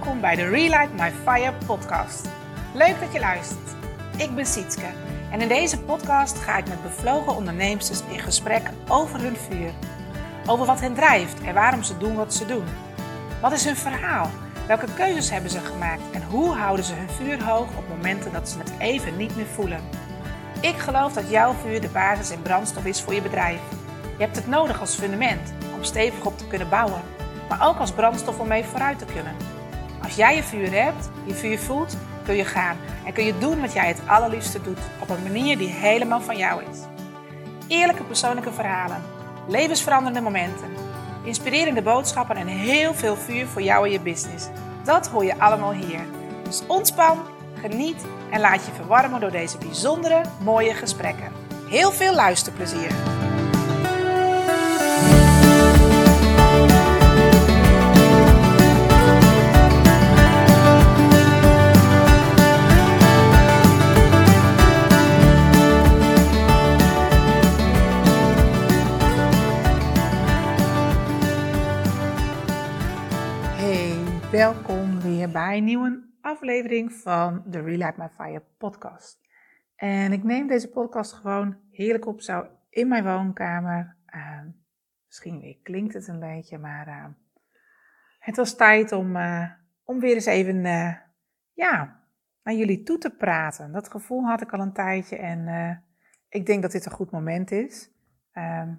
Welkom bij de Relight My Fire podcast. Leuk dat je luistert. Ik ben Sietske en in deze podcast ga ik met bevlogen ondernemers in gesprek over hun vuur. Over wat hen drijft en waarom ze doen wat ze doen. Wat is hun verhaal? Welke keuzes hebben ze gemaakt en hoe houden ze hun vuur hoog op momenten dat ze het even niet meer voelen? Ik geloof dat jouw vuur de basis en brandstof is voor je bedrijf. Je hebt het nodig als fundament om stevig op te kunnen bouwen maar ook als brandstof om mee vooruit te kunnen. Als jij je vuur hebt, je vuur voelt, kun je gaan en kun je doen wat jij het allerliefste doet op een manier die helemaal van jou is. Eerlijke persoonlijke verhalen, levensveranderende momenten, inspirerende boodschappen en heel veel vuur voor jou en je business. Dat hoor je allemaal hier. Dus ontspan, geniet en laat je verwarmen door deze bijzondere, mooie gesprekken. Heel veel luisterplezier! Een nieuwe aflevering van de Relight My Fire podcast. En ik neem deze podcast gewoon heerlijk op zo in mijn woonkamer. Uh, misschien klinkt het een beetje, maar uh, het was tijd om, uh, om weer eens even uh, ja, naar jullie toe te praten. Dat gevoel had ik al een tijdje en ik denk dat dit een goed moment is. Ehm,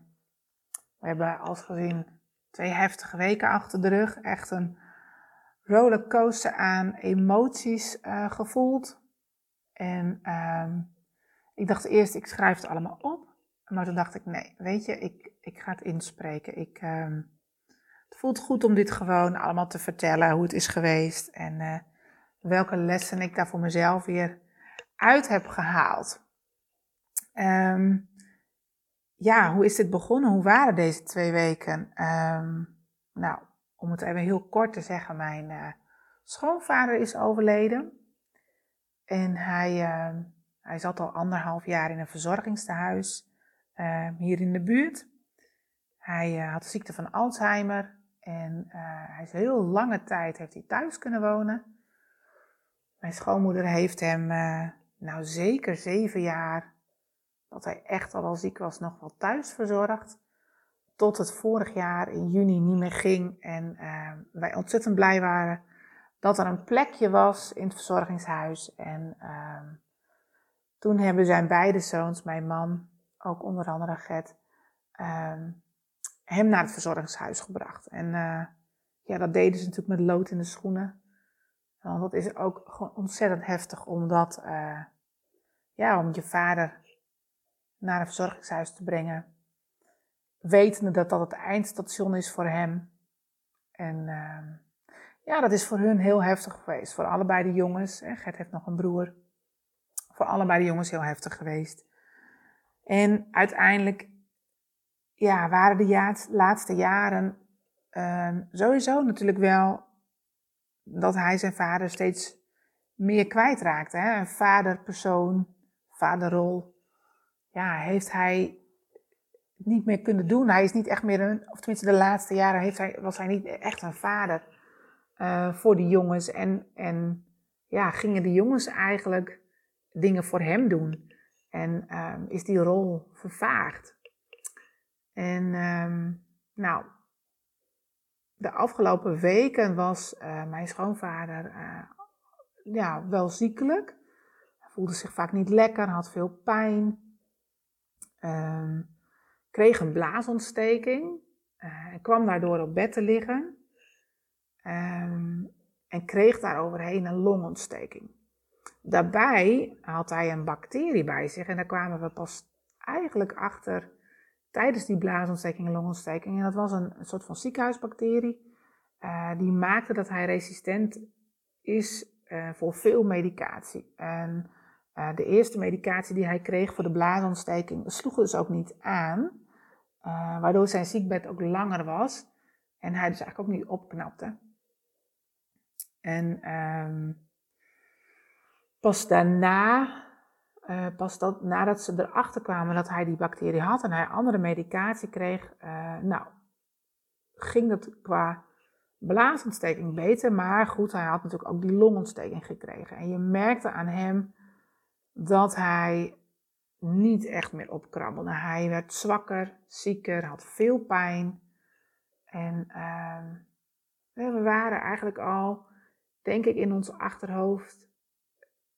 we hebben als gezin twee heftige weken achter de rug. Echt een rollercoaster aan emoties uh, gevoeld. En uh, ik dacht eerst, ik schrijf het allemaal op. Maar toen dacht ik, nee, weet je, ik, ik ga het inspreken. Ik, uh, het voelt goed om dit gewoon allemaal te vertellen, hoe het is geweest. En uh, welke lessen ik daar voor mezelf weer uit heb gehaald. Um, ja, hoe is dit begonnen? Hoe waren deze twee weken? Nou, om het even heel kort te zeggen, mijn uh, schoonvader is overleden. En hij, uh, hij zat al anderhalf jaar in een verzorgingstehuis uh, hier in de buurt. Hij had de ziekte van Alzheimer en hij is heel lange tijd heeft hij thuis kunnen wonen. Mijn schoonmoeder heeft hem nou zeker zeven jaar, dat hij echt al wel ziek was, nog wel thuis verzorgd tot het vorig jaar in juni niet meer ging. En uh, wij ontzettend blij waren dat er een plekje was in het verzorgingshuis. En uh, toen hebben zijn beide zoons, mijn man, ook onder andere Gert, uh, hem naar het verzorgingshuis gebracht. En uh, ja, dat deden ze natuurlijk met lood in de schoenen. Want dat is ook gewoon ontzettend heftig om dat, uh, ja, om je vader naar een verzorgingshuis te brengen wetende dat dat het eindstation is voor hem. En uh, ja, dat is voor hun heel heftig geweest. Voor allebei de jongens. Hè. Gert heeft nog een broer. Voor allebei de jongens heel heftig geweest. En uiteindelijk ja, waren de laatste jaren uh, sowieso natuurlijk wel dat hij zijn vader steeds meer kwijtraakte. Hè. Een vaderpersoon, vaderrol. Ja, heeft hij niet meer kunnen doen. Hij is niet echt meer een, of tenminste de laatste jaren heeft hij, was hij niet echt een vader uh, voor die jongens. En, en ja, gingen de jongens eigenlijk dingen voor hem doen. En um, is die rol vervaagd. En um, nou, de afgelopen weken was uh, mijn schoonvader uh, ja, wel ziekelijk. Hij voelde zich vaak niet lekker, had veel pijn. Um, kreeg een blaasontsteking uh, en kwam daardoor op bed te liggen. Um, en kreeg daaroverheen een longontsteking. Daarbij had hij een bacterie bij zich en daar kwamen we pas eigenlijk achter tijdens die blaasontsteking en longontsteking. En dat was een, soort van ziekenhuisbacterie uh, die maakte dat hij resistent is uh, voor veel medicatie. En uh, de eerste medicatie die hij kreeg voor de blaasontsteking sloeg dus ook niet aan. Uh, waardoor zijn ziekbed ook langer was. En hij dus eigenlijk ook niet opknapte. En um, pas daarna, uh, pas dat, nadat ze erachter kwamen dat hij die bacterie had en hij andere medicatie kreeg, nou, ging dat qua blaasontsteking beter. Maar goed, hij had natuurlijk ook die longontsteking gekregen. En je merkte aan hem dat hij niet echt meer opkrabbelde. Hij werd zwakker, zieker, had veel pijn. En ehm, we waren eigenlijk al, denk ik, in ons achterhoofd,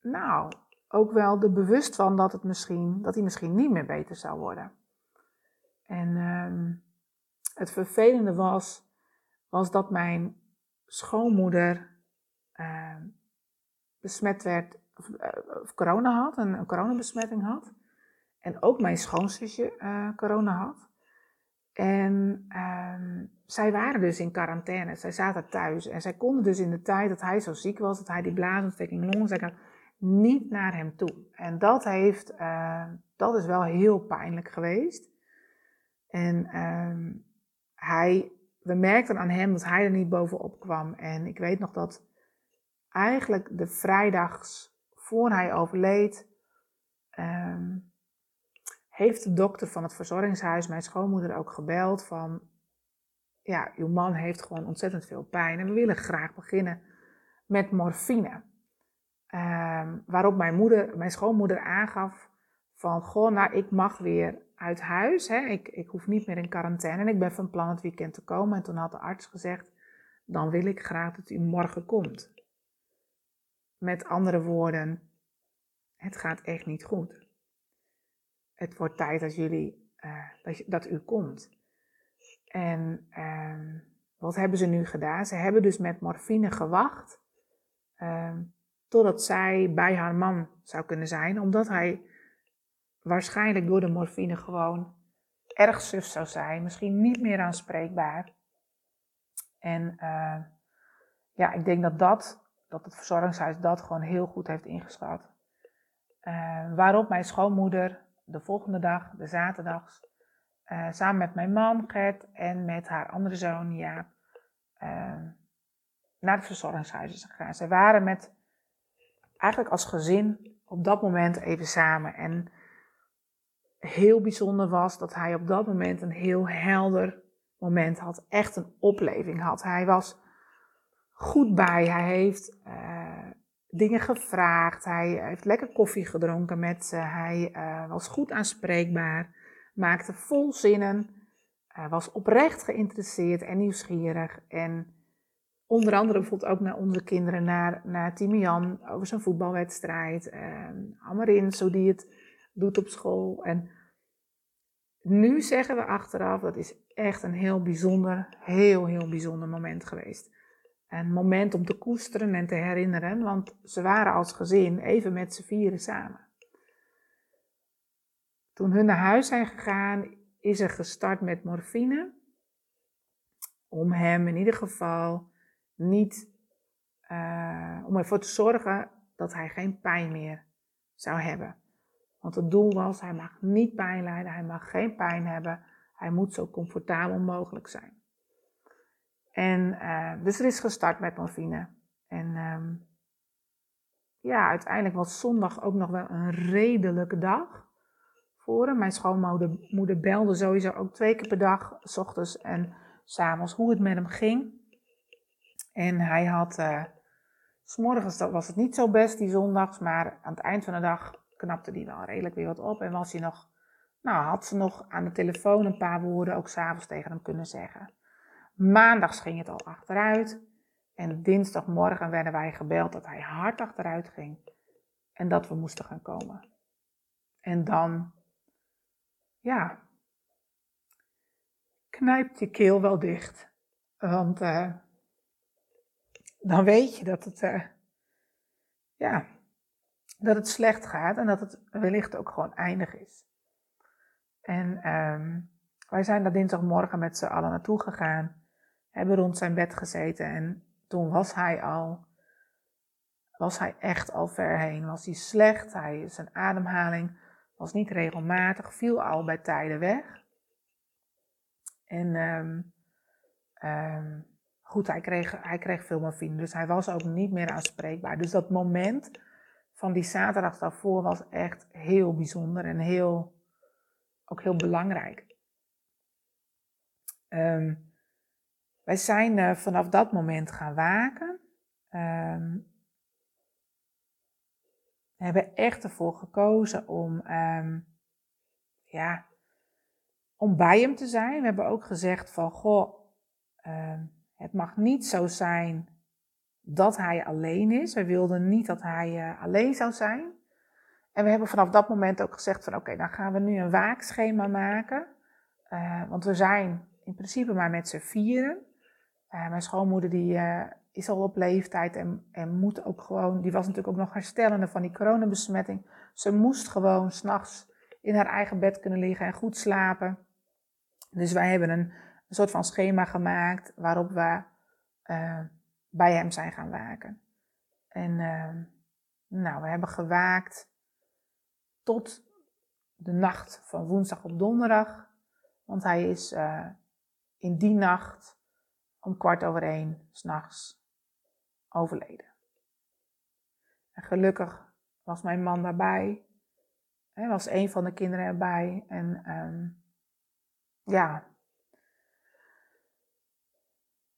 nou, ook wel er bewust van dat, het misschien, dat hij misschien niet meer beter zou worden. En ehm, het vervelende was, was dat mijn schoonmoeder uh, besmet werd, corona had, een, een coronabesmetting had. En ook mijn schoonzusje uh, corona had. En ehm, zij waren dus in quarantaine. Zij zaten thuis. En zij konden dus in de tijd dat hij zo ziek was, dat hij die blaasontsteking, longontsteking niet naar hem toe. En dat, heeft, uh, dat is wel heel pijnlijk geweest. En uh, hij, we merkten aan hem dat hij er niet bovenop kwam. En ik weet nog dat eigenlijk de vrijdags voor hij overleed, uh, heeft de dokter van het verzorgingshuis mijn schoonmoeder ook gebeld van, ja, uw man heeft gewoon ontzettend veel pijn en we willen graag beginnen met morfine. Ehm, waarop mijn, moeder, mijn schoonmoeder aangaf van, goh, nou, ik mag weer uit huis. Hè? Ik, ik hoef niet meer in quarantaine en ik ben van plan het weekend te komen. En toen had de arts gezegd, dan wil ik graag dat u morgen komt. Met andere woorden, het gaat echt niet goed. Het wordt tijd dat jullie, uh, dat, dat, u komt. En uh, wat hebben ze nu gedaan? Ze hebben dus met morfine gewacht. Uh, totdat zij bij haar man zou kunnen zijn, omdat hij waarschijnlijk door de morfine gewoon erg suf zou zijn, misschien niet meer aanspreekbaar. En uh, ja, ik denk dat dat, dat het verzorgingshuis dat gewoon heel goed heeft ingeschat. Uh, waarop mijn schoonmoeder de volgende dag, de zaterdags, uh, samen met mijn man Gert en met haar andere zoon Jaap, naar het verzorgingshuis is gegaan. Ze waren met eigenlijk als gezin op dat moment even samen. En heel bijzonder was dat hij op dat moment een heel helder moment had. Echt een opleving had. Hij was goed bij. Hij heeft uh, dingen gevraagd. Hij heeft lekker koffie gedronken met ze. Hij uh, was goed aanspreekbaar. Maakte vol zinnen. Uh, was oprecht geïnteresseerd en nieuwsgierig. En onder andere bijvoorbeeld ook naar onze kinderen, naar, naar Timian over zijn voetbalwedstrijd. Amarin, zo die het doet op school. En nu zeggen we achteraf, dat is echt een heel bijzonder, heel, heel bijzonder moment geweest. Een moment om te koesteren en te herinneren, want ze waren als gezin even met z'n vieren samen. Toen hun naar huis zijn gegaan, is er gestart met morfine. Om hem in ieder geval niet, uh, om ervoor te zorgen dat hij geen pijn meer zou hebben. Want het doel was, hij mag niet pijn lijden, hij mag geen pijn hebben, hij moet zo comfortabel mogelijk zijn. En uh, dus er is gestart met morfine. En um, ja, uiteindelijk was zondag ook nog wel een redelijke dag voor hem. Mijn schoonmoeder belde sowieso ook twee keer per dag, s ochtends en s avonds, hoe het met hem ging. En hij had, uh, s morgens was het niet zo best die zondags, maar aan het eind van de dag knapte hij wel redelijk weer wat op. En was hij nog, nou had ze nog aan de telefoon een paar woorden ook s'avonds tegen hem kunnen zeggen. Maandags ging het al achteruit. En dinsdagmorgen werden wij gebeld dat hij hard achteruit ging. En dat we moesten gaan komen. En dan, ja, knijpt je keel wel dicht. Want uh, dan weet je dat het, uh, ja, dat het slecht gaat en dat het wellicht ook gewoon eindig is. En um, wij zijn daar dinsdagmorgen met z'n allen naartoe gegaan, hebben rond zijn bed gezeten en toen was hij al, was hij echt al ver heen. Was hij slecht, hij, zijn ademhaling was niet regelmatig, viel al bij tijden weg. En um, goed, hij kreeg, hij kreeg veel morfine, dus hij was ook niet meer aanspreekbaar. Dus dat moment van die zaterdag daarvoor was echt heel bijzonder en heel, ook heel belangrijk. Um, wij zijn uh, vanaf dat moment gaan waken. Um, hebben echt ervoor gekozen om, um, ja, om bij hem te zijn. We hebben ook gezegd van, goh, het mag niet zo zijn dat hij alleen is. We wilden niet dat hij uh, alleen zou zijn. En we hebben vanaf dat moment ook gezegd van oké, dan gaan we nu een waakschema maken. Uh, want we zijn in principe maar met z'n vieren. Uh, mijn schoonmoeder die is al op leeftijd en, en moet ook gewoon, die was natuurlijk ook nog herstellende van die coronabesmetting. Ze moest gewoon s'nachts in haar eigen bed kunnen liggen en goed slapen. Dus wij hebben een, een soort van schema gemaakt waarop we bij hem zijn gaan waken. En nou, we hebben gewaakt tot de nacht van woensdag op donderdag. Want hij is in die nacht om kwart over één s'nachts overleden. En gelukkig was mijn man daarbij. Hij was een van de kinderen erbij. En um, ja.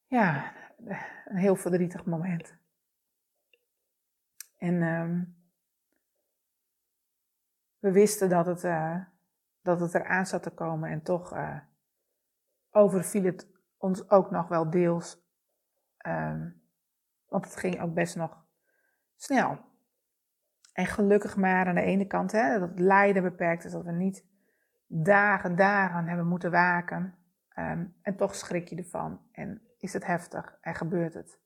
Ja, een heel verdrietig moment. En um, we wisten dat het, uh, dat het eraan zat te komen en toch uh, overviel het ons ook nog wel deels. Um, want het ging ook best nog snel. En gelukkig maar aan de ene kant, hè, dat het lijden beperkt is, dat we niet dagen, dagen hebben moeten waken. Um, en toch schrik je ervan. En is het heftig en gebeurt het.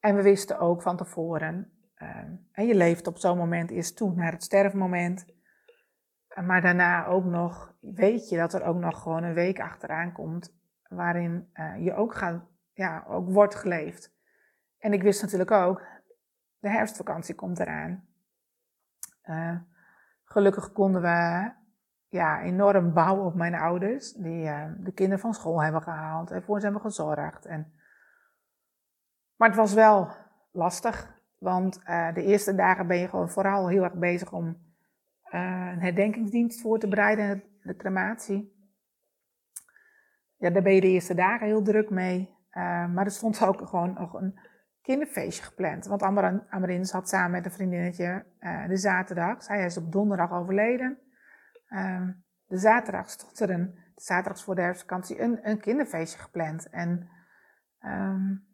En we wisten ook van tevoren, en je leeft op zo'n moment eerst toe naar het sterfmoment. Maar daarna ook nog, weet je dat er ook nog gewoon een week achteraan komt, waarin uh, je ook, gaat, ja, ook wordt geleefd. En ik wist natuurlijk ook, de herfstvakantie komt eraan. Uh, gelukkig konden we ja, enorm bouwen op mijn ouders, die uh, de kinderen van school hebben gehaald en voor ze hebben gezorgd. En... Maar het was wel lastig, want de eerste dagen ben je gewoon vooral heel erg bezig om een herdenkingsdienst voor te bereiden, de crematie. Ja, daar ben je de eerste dagen heel druk mee. maar er stond ook gewoon nog een kinderfeestje gepland. Want Amarins had samen met een vriendinnetje de zaterdag, zij is op donderdag overleden. Ehm, de zaterdag stond er een, zaterdags voor de herfstvakantie, een, een kinderfeestje gepland. En um,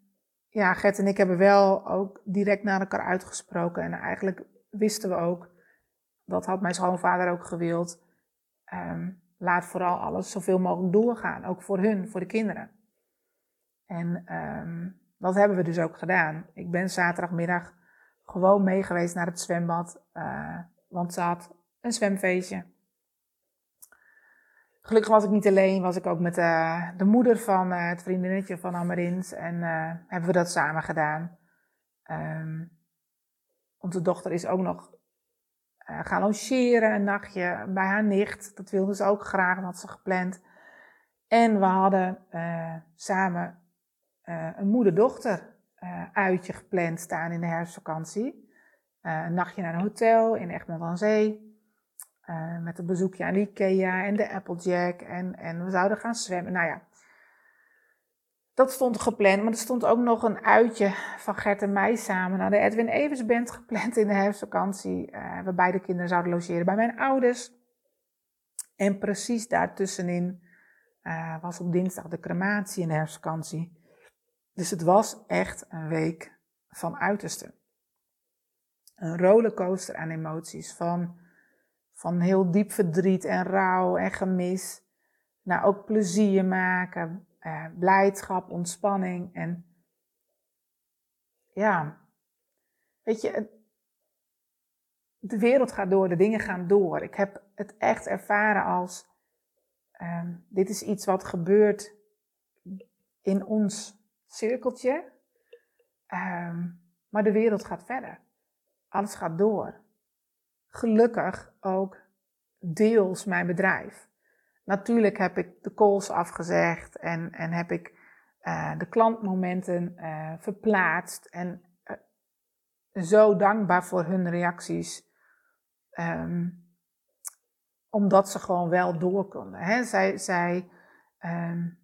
ja, Gert en ik hebben wel ook direct naar elkaar uitgesproken. En eigenlijk wisten we ook, dat had mijn schoonvader ook gewild, um, laat vooral alles zoveel mogelijk doorgaan. Ook voor hun, voor de kinderen. En um, dat hebben we dus ook gedaan. Ik ben zaterdagmiddag gewoon mee geweest naar het zwembad. Uh, want ze had een zwemfeestje. Gelukkig was ik niet alleen, was ik ook met uh, de moeder van uh, het vriendinnetje van Amarins en hebben we dat samen gedaan. Um, onze dochter is ook nog gaan logeren een nachtje bij haar nicht. Dat wilde ze ook graag, dat had ze gepland. En we hadden samen een moeder-dochter uitje gepland staan in de herfstvakantie. een nachtje naar een hotel in Egmond aan Zee. Uh, met een bezoekje aan Ikea en de Applejack. En, en we zouden gaan zwemmen. Nou ja, dat stond gepland. Maar er stond ook nog een uitje van Gert en mij samen naar de Edwin Evers Band gepland in de herfstvakantie. Uh, waarbij de kinderen zouden logeren bij mijn ouders. En precies daartussenin uh, was op dinsdag de crematie in de herfstvakantie. Dus het was echt een week van uiterste. Een rollercoaster aan emoties. Van van heel diep verdriet en rouw en gemis. Naar ook plezier maken, eh, blijdschap, ontspanning. En ja, weet je, de wereld gaat door, de dingen gaan door. Ik heb het echt ervaren als, uh, dit is iets wat gebeurt in ons cirkeltje. Uh, maar de wereld gaat verder. Alles gaat door gelukkig ook deels mijn bedrijf. Natuurlijk heb ik de calls afgezegd en, en heb ik uh, de klantmomenten uh, verplaatst. En uh, zo dankbaar voor hun reacties. Um, omdat ze gewoon wel door konden. Hè? Zij, zij, um,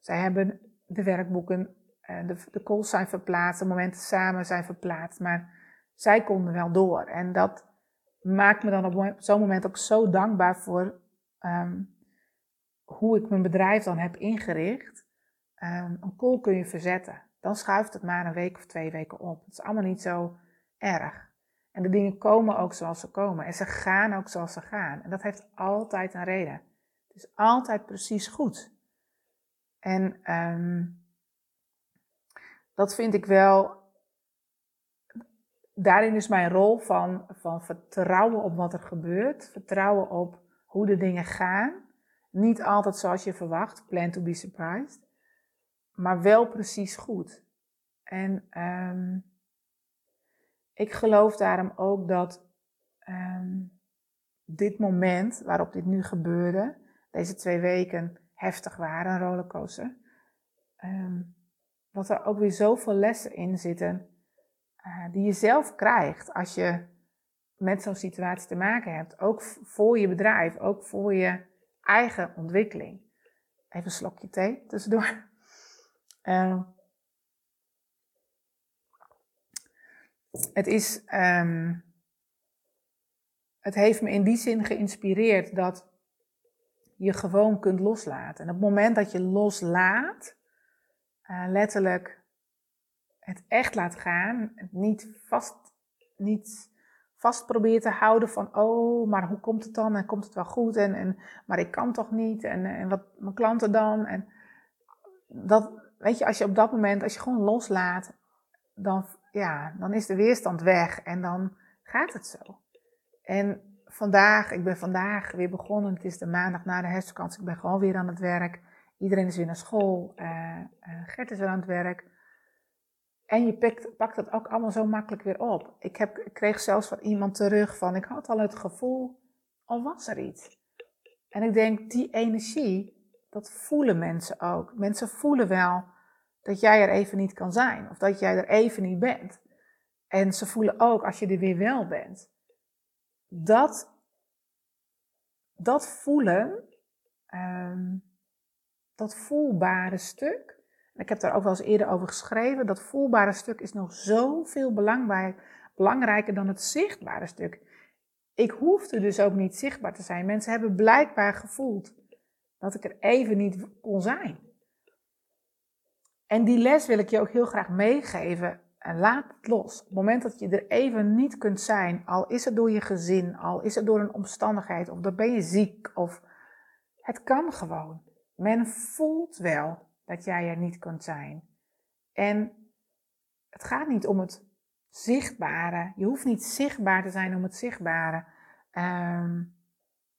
zij hebben de werkboeken, de, de calls zijn verplaatst, de momenten samen zijn verplaatst. Maar zij konden wel door. En dat maakt me dan op zo'n moment ook zo dankbaar voor um, hoe ik mijn bedrijf dan heb ingericht. Um, een call kun je verzetten. Dan schuift het maar een week of twee weken op. Het is allemaal niet zo erg. En de dingen komen ook zoals ze komen. En ze gaan ook zoals ze gaan. En dat heeft altijd een reden. Het is altijd precies goed. En um, dat vind ik wel. Daarin is mijn rol van, van vertrouwen op wat er gebeurt. Vertrouwen op hoe de dingen gaan. Niet altijd zoals je verwacht, plan to be surprised. Maar wel precies goed. En um, ik geloof daarom ook dat um, dit moment waarop dit nu gebeurde, deze twee weken heftig waren, een rollercoaster, um, dat er ook weer zoveel lessen in zitten uh, die je zelf krijgt als je met zo'n situatie te maken hebt. Ook voor je bedrijf, ook voor je eigen ontwikkeling. Even een slokje thee tussendoor. Uh, het is, um, het heeft me in die zin geïnspireerd dat je gewoon kunt loslaten. En op het moment dat je loslaat, uh, letterlijk het echt laat gaan, niet vast, niet vast probeert te houden van, oh, maar hoe komt het dan? En komt het wel goed? En, en, maar ik kan toch niet? En, en wat mijn klanten dan? En dat, weet je, als je op dat moment, als je gewoon loslaat, dan, ja, dan is de weerstand weg en dan gaat het zo. En vandaag, ik ben vandaag weer begonnen, het is de maandag na de herfstvakantie, ik ben gewoon weer aan het werk. Iedereen is weer naar school, uh, uh, Gert is weer aan het werk. En je pakt, pakt het ook allemaal zo makkelijk weer op. Ik, heb, kreeg zelfs van iemand terug van, ik had al het gevoel, al was er iets. En ik denk, die energie, dat voelen mensen ook. Mensen voelen wel dat jij er even niet kan zijn. Of dat jij er even niet bent. En ze voelen ook als je er weer wel bent. Dat, dat voelen, um, dat voelbare stuk, ik heb daar ook wel eens eerder over geschreven. Dat voelbare stuk is nog zoveel belangrijker dan het zichtbare stuk. Ik hoefde dus ook niet zichtbaar te zijn. Mensen hebben blijkbaar gevoeld dat ik er even niet kon zijn. En die les wil ik je ook heel graag meegeven. En laat het los. Op het moment dat je er even niet kunt zijn, al is het door je gezin, al is het door een omstandigheid, of dan ben je ziek, of het kan gewoon. Men voelt wel dat jij er niet kunt zijn. En het gaat niet om het zichtbare. Je hoeft niet zichtbaar te zijn om het zichtbare. Um,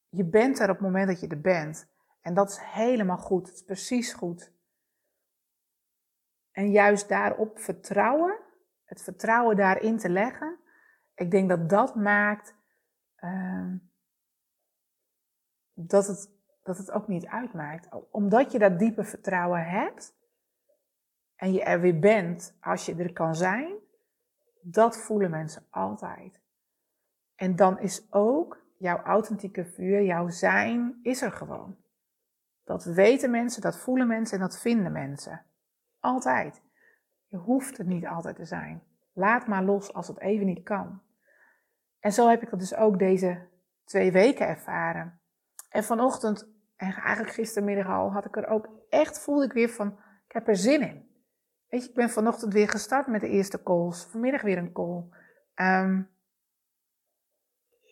je bent er op het moment dat je er bent. En dat is helemaal goed. Het is precies goed. En juist daarop vertrouwen, het vertrouwen daarin te leggen, ik denk dat dat maakt um, dat het dat het ook niet uitmaakt. Omdat je dat diepe vertrouwen hebt en je er weer bent als je er kan zijn, dat voelen mensen altijd. En dan is ook jouw authentieke vuur, jouw zijn, is er gewoon. Dat weten mensen, dat voelen mensen en dat vinden mensen. Altijd. Je hoeft het niet altijd te zijn. Laat maar los als het even niet kan. En zo heb ik dat dus ook deze twee weken ervaren. En vanochtend en eigenlijk gistermiddag al had ik er ook echt, voelde ik weer van, ik heb er zin in. Weet je, ik ben vanochtend weer gestart met de eerste calls. Vanmiddag weer een call. Um,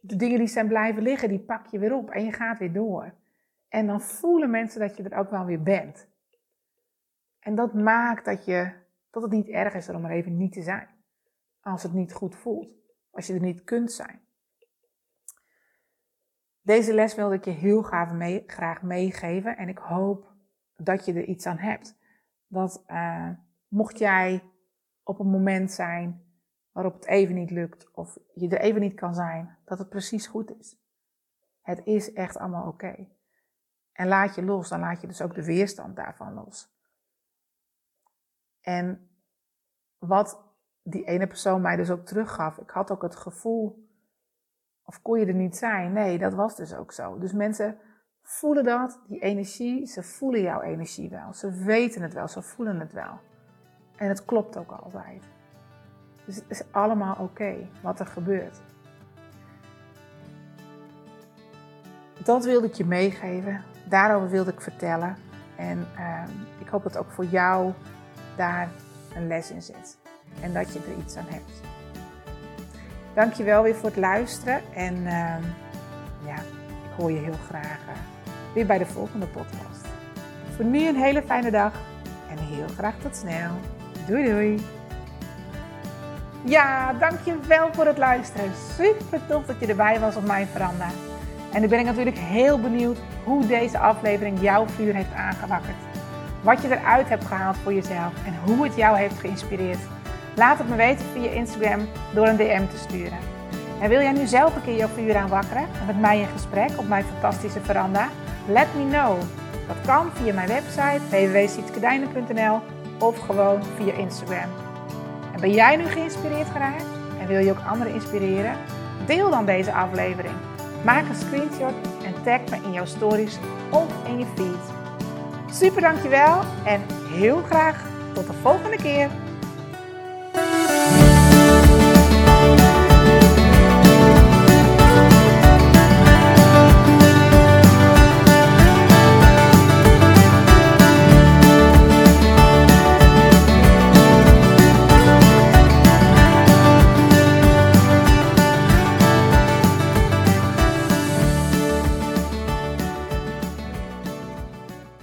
de dingen die zijn blijven liggen, die pak je weer op en je gaat weer door. En dan voelen mensen dat je er ook wel weer bent. En dat maakt dat, je, dat het niet erg is om er even niet te zijn. Als het niet goed voelt. Als je er niet kunt zijn. Deze les wilde ik je heel graag, mee, graag meegeven en ik hoop dat je er iets aan hebt. Dat uh, mocht jij op een moment zijn waarop het even niet lukt of je er even niet kan zijn, dat het precies goed is. Het is echt allemaal oké. En laat je los, dan laat je dus ook de weerstand daarvan los. En wat die ene persoon mij dus ook teruggaf, ik had ook het gevoel of kon je er niet zijn? Nee, dat was dus ook zo. Dus mensen voelen dat, die energie, ze voelen jouw energie wel. Ze weten het wel, ze voelen het wel. En het klopt ook altijd. Dus het is allemaal oké wat er gebeurt. Dat wilde ik je meegeven. Daarover wilde ik vertellen. En uh, ik hoop dat ook voor jou daar een les in zit. En dat je er iets aan hebt. Dankjewel weer voor het luisteren. En uh, ja, ik hoor je heel graag uh, weer bij de volgende podcast. Voor nu een hele fijne dag. En heel graag tot snel. Doei doei. Ja, dankjewel voor het luisteren. Super tof dat je erbij was op mijn veranda. En nu ben ik natuurlijk heel benieuwd hoe deze aflevering jouw vuur heeft aangewakkerd. Wat je eruit hebt gehaald voor jezelf en hoe het jou heeft geïnspireerd. Laat het me weten via Instagram door een DM te sturen. En wil jij nu zelf een keer jouw vuur aanwakkeren en met mij in gesprek op mijn fantastische veranda? Let me know. Dat kan via mijn website www.sietskedijnen.nl of gewoon via Instagram. En ben jij nu geïnspireerd geraakt en wil je ook anderen inspireren? Deel dan deze aflevering. Maak een screenshot en tag me in jouw stories of in je feed. Super dankjewel en heel graag tot de volgende keer.